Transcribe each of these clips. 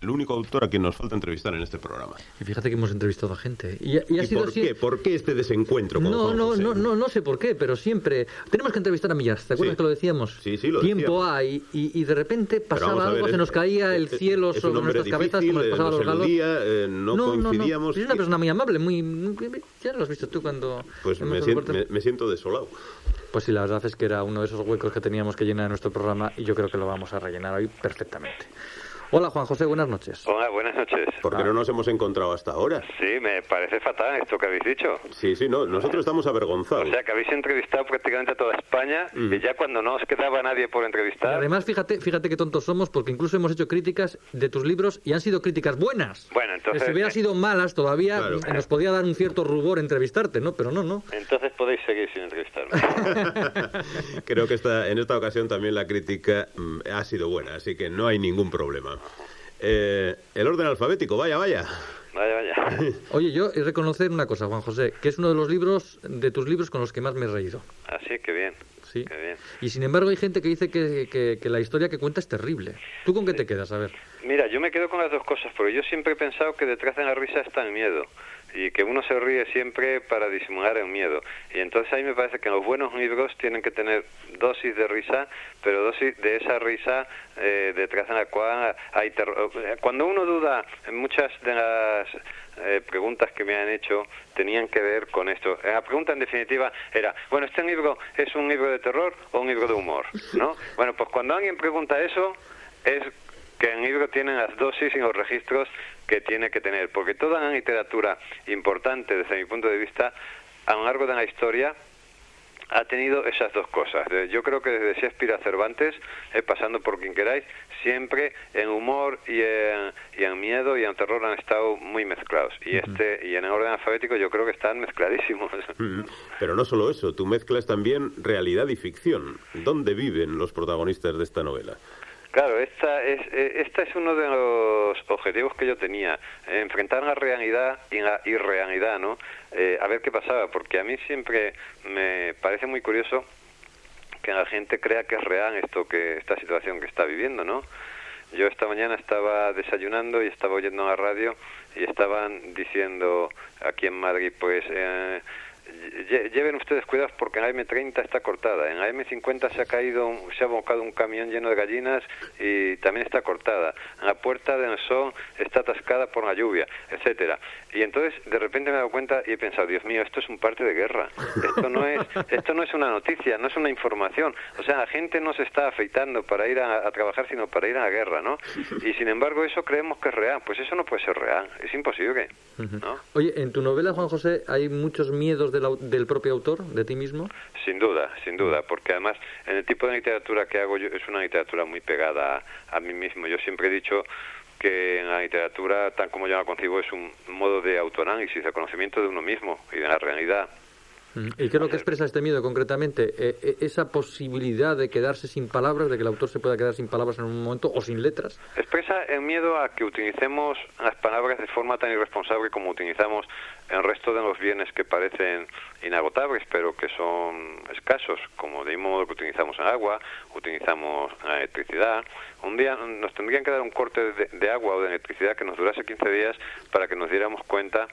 el único autor a quien nos falta entrevistar en este programa. Y fíjate que hemos entrevistado a gente. ¿Y, y ha ¿Y sido por así- qué? ¿Por qué este desencuentro con No, no, no, no, no sé por qué, pero siempre tenemos que entrevistar a Millás. ¿Te acuerdas Sí. que lo decíamos? Sí, sí, lo Tiempo hay y, y de repente pasaba a ver, algo, se nos caía el cielo sobre nuestras cabezas difícil, como les pasaba a eh, los galos. eludía, eh, no coincidíamos Es una persona muy amable, muy ya lo has visto tú cuando Pues me, sien- me- me siento desolado. Pues sí, la verdad es que era uno de esos huecos que teníamos que llenar en nuestro programa y yo creo que lo vamos a rellenar hoy perfectamente. Hola Juan José, buenas noches. Hola, buenas noches. ¿Por qué no nos hemos encontrado hasta ahora? Sí, me parece fatal esto que habéis dicho. Sí, sí, no, nosotros estamos avergonzados. O sea, que habéis entrevistado prácticamente a toda España y ya cuando no os quedaba nadie por entrevistar... además, fíjate, fíjate qué tontos somos, porque incluso hemos hecho críticas de tus libros y han sido críticas buenas. Bueno, entonces- Si hubieran sido malas, todavía Claro. eh, nos podía dar un cierto rubor entrevistarte, ¿no? Pero no, no. Entonces podéis seguir sin entrevistarme. Creo que esta, en esta ocasión también la crítica mm, ha sido buena, así que no hay ningún problema. Eh, el orden alfabético, vaya, vaya. vaya, vaya. Oye, yo he reconocer una cosa, Juan José, que es uno de los libros, de tus libros con los que más me he reído. Así que bien. Sí. Qué bien. Y sin embargo hay gente que dice que, que- que la historia que cuenta es terrible. ¿Tú con qué te quedas? A ver. Mira, yo me quedo con las dos cosas, porque yo siempre he pensado que detrás de la risa está el miedo y que uno se ríe siempre para disimular el miedo. Y entonces ahí me parece que los buenos libros tienen que tener dosis de risa, pero dosis de esa risa eh, detrás de la cual hay terror. Cuando uno duda, muchas de las eh, preguntas que me han hecho tenían que ver con esto. La pregunta en definitiva era, bueno, ¿este libro es un libro de terror o un libro de humor? ¿no? Bueno, pues cuando alguien pregunta eso, es que el libro tiene las dosis y los registros que tiene que tener, porque toda la literatura importante desde mi punto de vista a lo largo de la historia ha tenido esas dos cosas. Yo creo que desde Shakespeare a Cervantes, eh, pasando por quien queráis, siempre en humor y en, y en miedo y en terror han estado muy mezclados. Y este y en el orden alfabético yo creo que están mezcladísimos. Pero no solo eso, tú mezclas también realidad y ficción. ¿Dónde viven los protagonistas de esta novela? Claro, esta es, eh, esta es uno de los objetivos que yo tenía, eh, enfrentar la realidad y la irrealidad, ¿no? Eh, a ver qué pasaba, porque a mí siempre me parece muy curioso que la gente crea que es real esto que esta situación que está viviendo, ¿no? Yo esta mañana estaba desayunando y estaba oyendo en la radio y estaban diciendo aquí en Madrid, pues eh, lleven ustedes cuidados porque en la M30 está cortada, en la M50 se ha caído, se ha volcado un camión lleno de gallinas y también está cortada, en la puerta del sol está atascada por la lluvia, etcétera. Y entonces de repente me he dado cuenta y he pensado, Dios mío, esto es un parte de guerra, esto no es, esto no es una noticia, no es una información, o sea, la gente no se está afeitando para ir a, a trabajar, sino para ir a la guerra, ¿no? Y sin embargo eso creemos que es real, pues eso no puede ser real, es imposible, ¿no? Oye, en tu novela, Juan José, hay muchos miedos del, del propio autor, de ti mismo. Sin duda, sin duda, porque además en el tipo de literatura que hago yo es una literatura muy pegada a, a mí mismo. Yo siempre he dicho que en la literatura, tal como yo la concibo, es un modo de autoanálisis, de conocimiento de uno mismo y de la realidad. ¿Y qué es lo que expresa este miedo concretamente? Eh, eh, esa posibilidad de quedarse sin palabras, de que el autor se pueda quedar sin palabras en un momento o sin letras. Expresa el miedo a que utilicemos las palabras de forma tan irresponsable como utilizamos el resto de los bienes que parecen inagotables, pero que son escasos, como de modo que utilizamos el agua, utilizamos la electricidad. Un día nos tendrían que dar un corte de, de agua o de electricidad que nos durase 15 días para que nos diéramos cuenta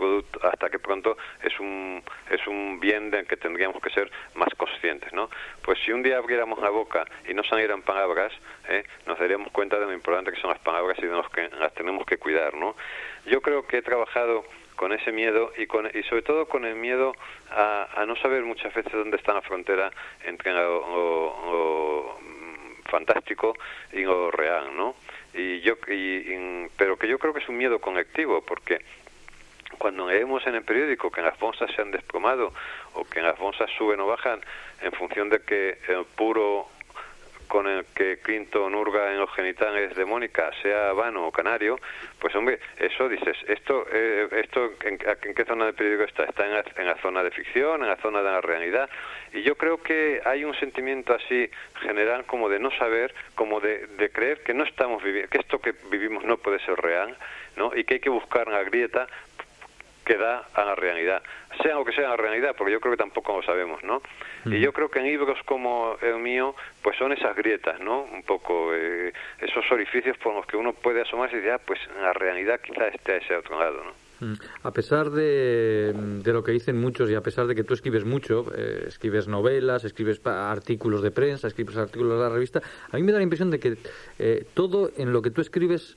producto, hasta qué pronto es un es un bien del que tendríamos que ser más conscientes, ¿no? Pues si un día abriéramos la boca y no salieran palabras, ¿eh? nos daríamos cuenta de lo importante que son las palabras y de los que las tenemos que cuidar, ¿no? Yo creo que he trabajado con ese miedo y con y sobre todo con el miedo a, a no saber muchas veces dónde está la frontera entre lo, fantástico y lo real, ¿no? Y yo pero que yo creo que es un miedo colectivo porque cuando leemos en el periódico que las bolsas se han desplomado o que las bolsas suben o bajan en función de que el puro con el que Clinton hurga en los genitales de Mónica sea vano o canario, pues hombre, eso dices, esto, eh, esto ¿en, en qué zona del periódico está? Está en la, zona de ficción, en la zona de la realidad, y yo creo que hay un sentimiento así general como de no saber, como de, de creer que no estamos viviendo, que esto que vivimos no puede ser real, ¿no? Y que hay que buscar la grieta que da a la realidad, sea lo que sea la realidad, porque yo creo que tampoco lo sabemos, ¿no? Y yo creo que en libros como el mío, pues son esas grietas, ¿no? Un poco eh, esos orificios por los que uno puede asomarse y decir, ah, pues la realidad quizá esté a ese otro lado, ¿no? Mm. A pesar de, de, lo que dicen muchos y a pesar de que tú escribes mucho, eh, escribes novelas, escribes artículos de prensa, escribes artículos de la revista, a mí me da la impresión de que eh, todo en lo que tú escribes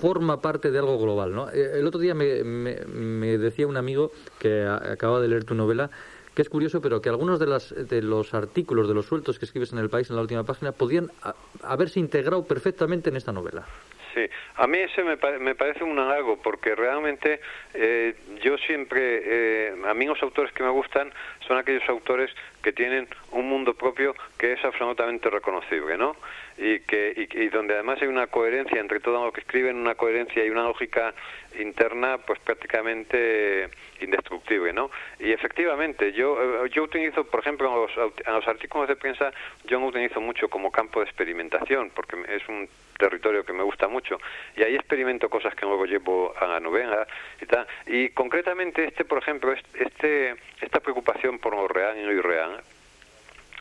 forma parte de algo global, ¿no? Eh, el otro día me, me, decía un amigo que acaba de leer tu novela que es curioso, pero que algunos de, las, de los artículos, de los sueltos que escribes en el país en la última página, podían haberse integrado perfectamente en esta novela. A mí ese me, me parece un halago porque realmente eh, yo siempre, eh, a mí los autores que me gustan son aquellos autores que tienen un mundo propio que es absolutamente reconocible, ¿no? Y, que, y, donde además hay una coherencia entre todo lo que escriben, una coherencia y una lógica interna pues prácticamente indestructible, ¿no? Y efectivamente, yo, eh, yo utilizo, por ejemplo, en los, en los artículos de prensa, yo no utilizo mucho como campo de experimentación, porque es un territorio que me gusta mucho, y ahí experimento cosas que luego llevo a la novela y tal. Y concretamente este, por ejemplo, este, esta preocupación por lo real y lo irreal,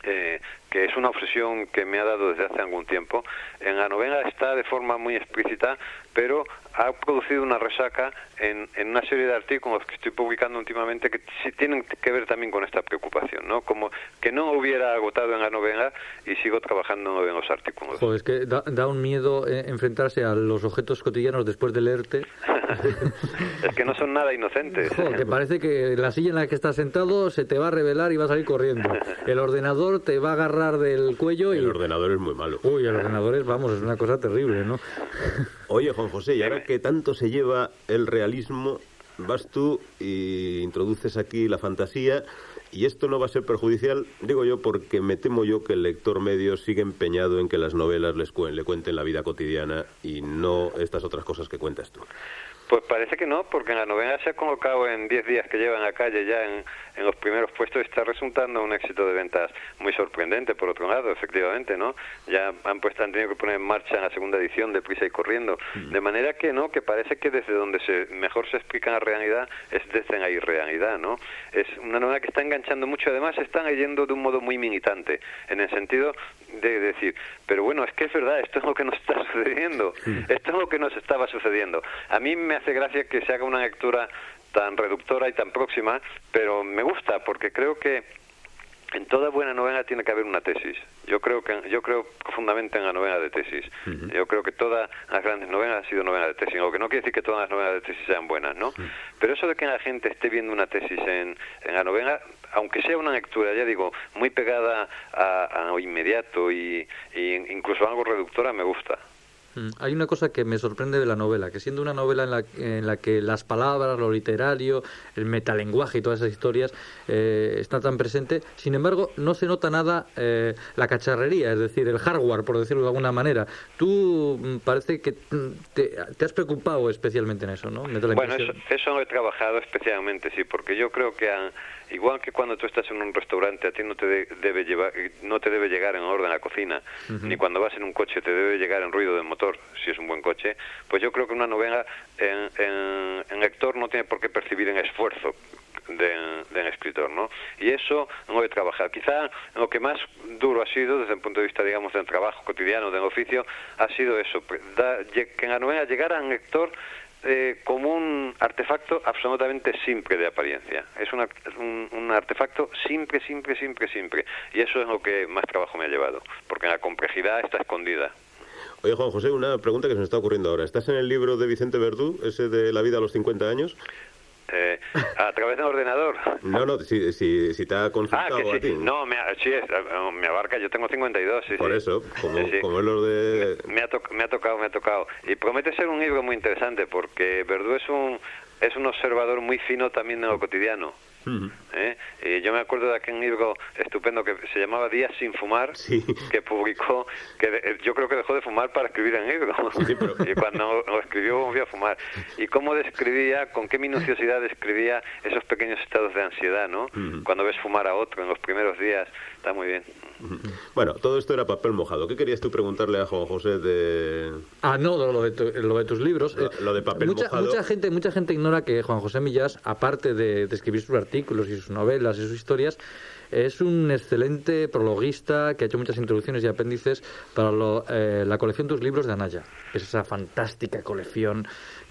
eh, que es una obsesión que me ha dado desde hace algún tiempo. En la novela está de forma muy explícita, pero ha producido una resaca en, en, una serie de artículos que estoy publicando últimamente que sí tienen que ver también con esta preocupación, ¿no? Como que no hubiera agotado en la novela y sigo trabajando en los artículos. Joder, es que da, un miedo eh, enfrentarse a los objetos cotidianos después de leerte. es que no son nada inocentes. Joder, parece que la silla en la que estás sentado se te va a revelar y va a salir corriendo. El ordenador te va a agarrar del cuello y... El ordenador es muy malo. Uy, el ordenador es, vamos, es una cosa terrible, ¿no? Oye, Juan José, y ahora que tanto se lleva el realismo, vas tú y introduces aquí la fantasía, y esto no va a ser perjudicial, digo yo, porque me temo yo que el lector medio sigue empeñado en que las novelas les le cuenten la vida cotidiana y no estas otras cosas que cuentas tú. Pues parece que no, porque en la novela se ha colocado en 10 días que llevan a calle ya en, en los primeros puestos está resultando un éxito de ventas muy sorprendente, por otro lado, efectivamente, ¿no? Ya han puesto, han tenido que poner en marcha la segunda edición de Prisa y Corriendo. Mm. De manera que, ¿no? Que parece que desde donde se mejor se explica la realidad es desde la irrealidad, ¿no? Es una novela que está enganchando mucho, además están leyendo de un modo muy militante, en el sentido de decir, pero bueno, es que es verdad, esto es lo que nos está sucediendo, esto es lo que nos estaba sucediendo. A mí me hace gracia que se haga una lectura tan reductora y tan próxima, pero me gusta porque creo que en toda buena novela tiene que haber una tesis. Yo creo que yo creo profundamente en la novela de tesis. Yo creo que todas las grandes novelas han sido novelas de tesis, lo que no quiere decir que todas las novelas de tesis sean buenas, ¿no? Pero eso de que la gente esté viendo una tesis en, en la novela aunque sea una lectura, ya digo, muy pegada a, lo inmediato y, incluso algo reductora, me gusta. Mm, hay una cosa que me sorprende de la novela, que siendo una novela en la, en la que las palabras, lo literario, el metalenguaje y todas esas historias eh, están tan presentes, sin embargo no se nota nada eh, la cacharrería, es decir, el hardware, por decirlo de alguna manera. Tú mm, parece que mm, te, has preocupado especialmente en eso, ¿no? bueno, eso, eso lo he trabajado especialmente, sí, porque yo creo que han Igual que cuando tú estás en un restaurante, a ti no te debe llevar, no te debe llegar en orden la cocina, ni cuando vas en un coche te debe llegar en ruido del motor, si es un buen coche. Pues yo creo que una novela en, en, lector no tiene por qué percibir en esfuerzo del, escritor, ¿no? Y eso no debe trabajar. Quizá lo que más duro ha sido, desde el punto de vista, digamos, del trabajo cotidiano, del oficio, ha sido eso, que en la novela llegara al lector eh, como un artefacto absolutamente simple de apariencia. Es un, un, artefacto simple, simple, simple, simple. Y eso es lo que más trabajo me ha llevado, porque la complejidad está escondida. Oye, Juan José, una pregunta que se me está ocurriendo ahora. ¿Estás en el libro de Vicente Verdú, ese de La vida a los 50 años? Eh, a través del ordenador. No, no, si, si, si te ha consultado ah, a ti. No, me, sí, me abarca, yo tengo 52, sí, Por eso, como, como es lo de... Me, ha me ha tocado, me ha tocado. Y promete ser un libro muy interesante porque Verdú es un, es un observador muy fino también de lo cotidiano. ¿Eh? Y yo me acuerdo de aquel libro estupendo que se llamaba Días sin fumar, que publicó, que yo creo que dejó de fumar para escribir el libro. y cuando lo escribió volvió a fumar. Y cómo describía, con qué minuciosidad describía esos pequeños estados de ansiedad, ¿no? Cuando ves fumar a otro en los primeros días está muy bien. Bueno, todo esto era papel mojado. ¿Qué querías tú preguntarle a Juan José de...? Ah, no, lo de, lo de tus libros. Lo, lo de papel mucha, mojado. Mucha gente, mucha gente ignora que Juan José Millás, aparte de, de escribir sus artículos y sus novelas y sus historias, es un excelente prologuista que ha hecho muchas introducciones y apéndices para lo, eh, la colección Tus libros de Anaya. Es esa fantástica colección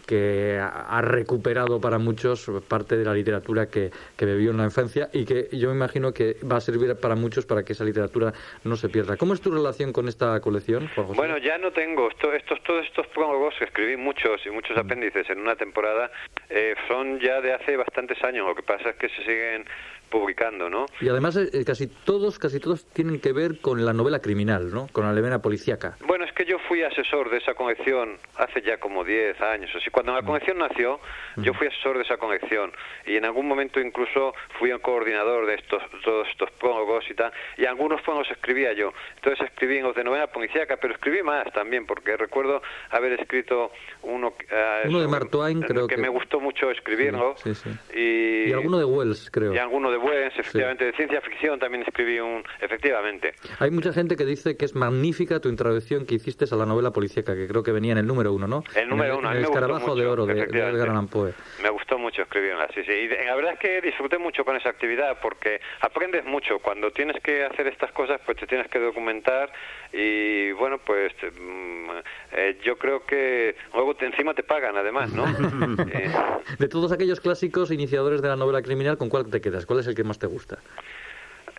que ha recuperado para muchos parte de la literatura que, que, bebió en la infancia y que yo me imagino que va a servir para muchos para que esa literatura no se pierda. ¿Cómo es tu relación con esta colección, Juan José? Bueno, ya no tengo. Esto, estos, todos estos prólogos que escribí muchos y muchos apéndices en una temporada eh, son ya de hace bastantes años. Lo que pasa es que se siguen publicando, ¿no? Y además eh, casi todos, casi todos tienen que ver con la novela criminal, ¿no? Con la novela policíaca. Bueno, es que yo fui asesor de esa colección hace ya como 10 años. Así, cuando la colección nació, yo fui asesor de esa colección y en algún momento incluso fui el coordinador de estos todos estos prólogos y tal. Y algunos prólogos escribía yo. Entonces escribí en los de novela policíaca, pero escribí más también porque recuerdo haber escrito uno, uh, uno de Mark Twain, creo que, que, me gustó mucho escribirlo. Sí, sí, sí. Y, y alguno de Wells, creo. Y alguno de Wells, efectivamente, de ciencia ficción también escribí un, efectivamente. Hay mucha gente que dice que es magnífica tu introducción que hiciste a la novela policíaca, que creo que venía en el número uno, ¿no? El número en uno, el, en el escarabajo de oro de, de Edgar Allan Poe. Me gustó mucho escribirla, sí, sí. Y la verdad es que disfruté mucho con esa actividad porque aprendes mucho. Cuando tienes que hacer estas cosas, pues te tienes que documentar y bueno, pues eh, yo creo que luego te, encima te pagan además, ¿no? eh. De todos aquellos clásicos iniciadores de la novela criminal, ¿con cuál te quedas? ¿Cuál es el que más te gusta?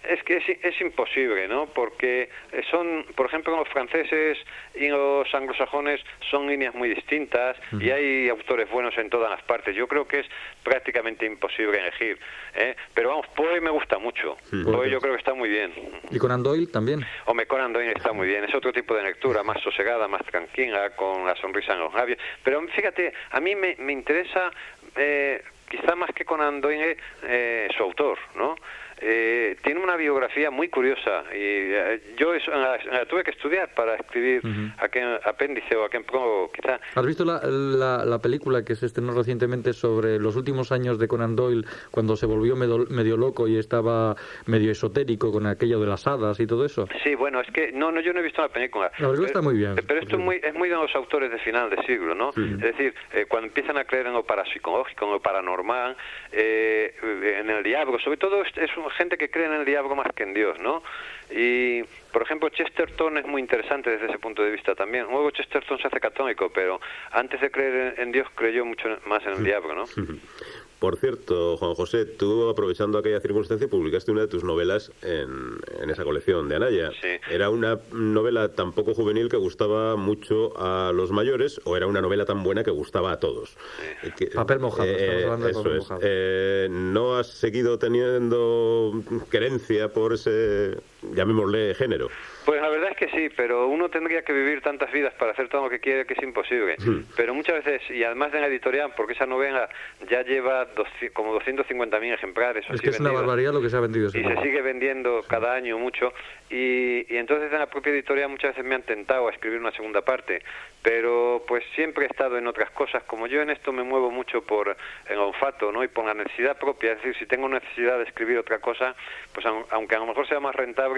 es que es, es, imposible, ¿no? Porque son, por ejemplo, los franceses y los anglosajones son líneas muy distintas y hay autores buenos en todas las partes. Yo creo que es prácticamente imposible elegir. ¿eh? Pero vamos, Poe me gusta mucho. -huh. Poe yo creo que está muy bien. ¿Y Conan Doyle también? Hombre, Conan Doyle está muy bien. Es otro tipo de lectura, más sosegada, más tranquila, con la sonrisa en los labios. Pero fíjate, a mí me, me interesa, eh, quizá más que Conan Doyle, eh, su autor, ¿no? Eh, tiene una biografía muy curiosa y eh, yo eso, la, la tuve que estudiar para escribir uh -huh. aquel apéndice o aquel prólogo, quizá. ¿Has visto la, la, la, película que se estrenó recientemente sobre los últimos años de Conan Doyle cuando se volvió medio, medio loco y estaba medio esotérico con aquello de las hadas y todo eso? Sí, bueno, es que no, no yo no he visto la película. La película está muy bien. Pero esto es muy, es muy de los autores de final de siglo, ¿no? Sí. Es decir, eh, cuando empiezan a creer en lo parapsicológico, en lo paranormal, en el diablo, sobre todo es, es un gente que cree en el diablo más que en Dios, ¿no? Y, por ejemplo, Chesterton es muy interesante desde ese punto de vista también. Luego Chesterton se hace católico, pero antes de creer en Dios creyó mucho más en el diablo, ¿no? Por cierto, Juan José, tú aprovechando aquella circunstancia publicaste una de tus novelas en, en esa colección de Anaya. Sí. ¿Era una novela tan poco juvenil que gustaba mucho a los mayores o era una novela tan buena que gustaba a todos? Sí. Que, papel mojado, eh, estamos hablando de eso papel es. mojado. Eh, ¿No has seguido teniendo querencia por ese, llamémosle, género? Pues la verdad es que sí, pero uno tendría que vivir tantas vidas para hacer todo lo que quiere que es imposible. Hmm. Pero muchas veces, y además de la editorial, porque esa novela ya lleva dos, como 250.000 ejemplares. Es que es una barbaridad lo que se ha vendido. Y se sigue vendiendo cada año mucho. Y, y entonces en la propia editorial muchas veces me han tentado a escribir una segunda parte. Pero pues siempre he estado en otras cosas. Como yo en esto me muevo mucho por el olfato, ¿no? Y por la necesidad propia. Es decir, si tengo necesidad de escribir otra cosa, pues aunque a lo mejor sea más rentable,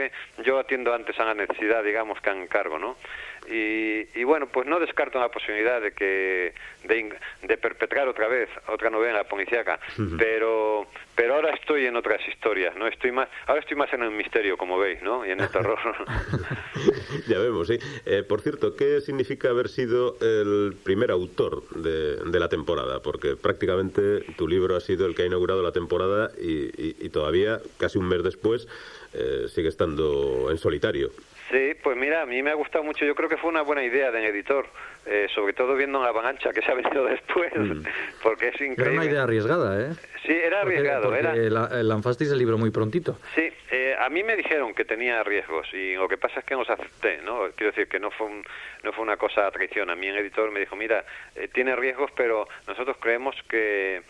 yo atiendo antes a la necesidad, digamos, que a encargo, ¿no? Y, y, bueno, pues no descarto la posibilidad de que de, de perpetrar otra vez otra novela policíaca, uh -huh. pero pero ahora estoy en otras historias, no estoy más ahora estoy más en el misterio, como veis, ¿no? Y en el terror. ya vemos, sí. Eh, por cierto, ¿qué significa haber sido el primer autor de, de, la temporada? Porque prácticamente tu libro ha sido el que ha inaugurado la temporada y, y, y todavía, casi un mes después, eh, sigue estando en solitario. Sí, pues mira, a mí me ha gustado mucho. Yo creo que fue una buena idea del editor, eh, sobre todo viendo la avalancha que se ha venido después, mm. porque es increíble. Era una idea arriesgada, ¿eh? Sí, era arriesgado. Porque, porque era... La, lanzasteis el libro muy prontito. Sí, eh, a mí me dijeron que tenía riesgos y lo que pasa es que los acepté, ¿no? Quiero decir que no fue, un, no fue una cosa a traición. A mí el editor me dijo, mira, eh, tiene riesgos, pero nosotros creemos que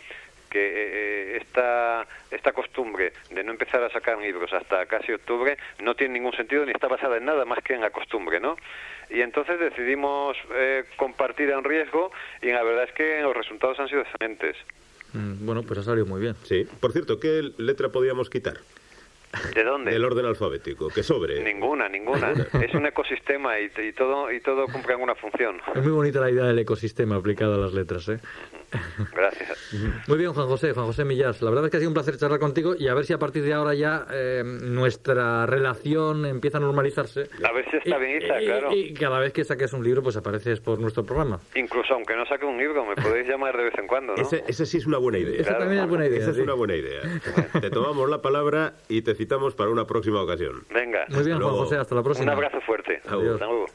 que eh, esta, esta costumbre de no empezar a sacar libros hasta casi octubre no tiene ningún sentido ni está basada en nada más que en la costumbre, ¿no? Y entonces decidimos eh, compartir en riesgo y la verdad es que los resultados han sido excelentes. Mm, bueno, pues ha salido muy bien. Sí. Por cierto, ¿qué letra podíamos quitar? ¿De dónde? Del orden alfabético, que sobre. Ninguna, ninguna. es un ecosistema y, y, todo y todo cumple alguna función. Es muy bonita la idea del ecosistema aplicado a las letras, ¿eh? Gracias. Muy bien, Juan José, Juan José Millas. La verdad es que ha sido un placer charlar contigo y a ver si a partir de ahora ya eh, nuestra relación empieza a normalizarse. A ver si está bien, Isa, y, claro. Y cada vez que saques un libro, pues apareces por nuestro programa. Incluso aunque no saque un libro, me podéis llamar de vez en cuando, ¿no? Ese, ese sí es una buena idea. Esa también es buena idea. Esa es sí. una buena idea. te tomamos la palabra y te citamos para una próxima ocasión. Venga. Muy bien, Juan. José, hasta la próxima. Un abrazo fuerte. Adiós. Hasta luego.